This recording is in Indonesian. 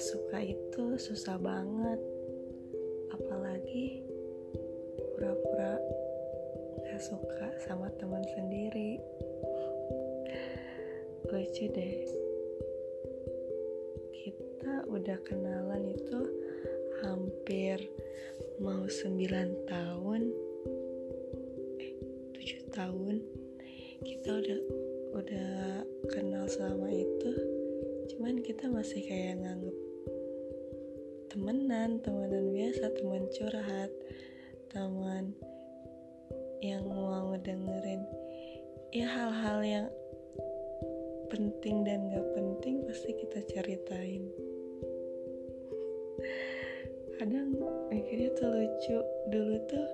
gak suka itu susah banget. Apalagi pura-pura gak suka sama teman sendiri. Lucu deh. Kita udah kenalan itu hampir mau 9 tahun. Eh 7 tahun. Kita udah udah kenal selama itu kita masih kayak nganggep temenan temenan biasa teman curhat teman yang mau dengerin ya hal-hal yang penting dan gak penting pasti kita ceritain. Kadang mikirnya tuh lucu. Dulu tuh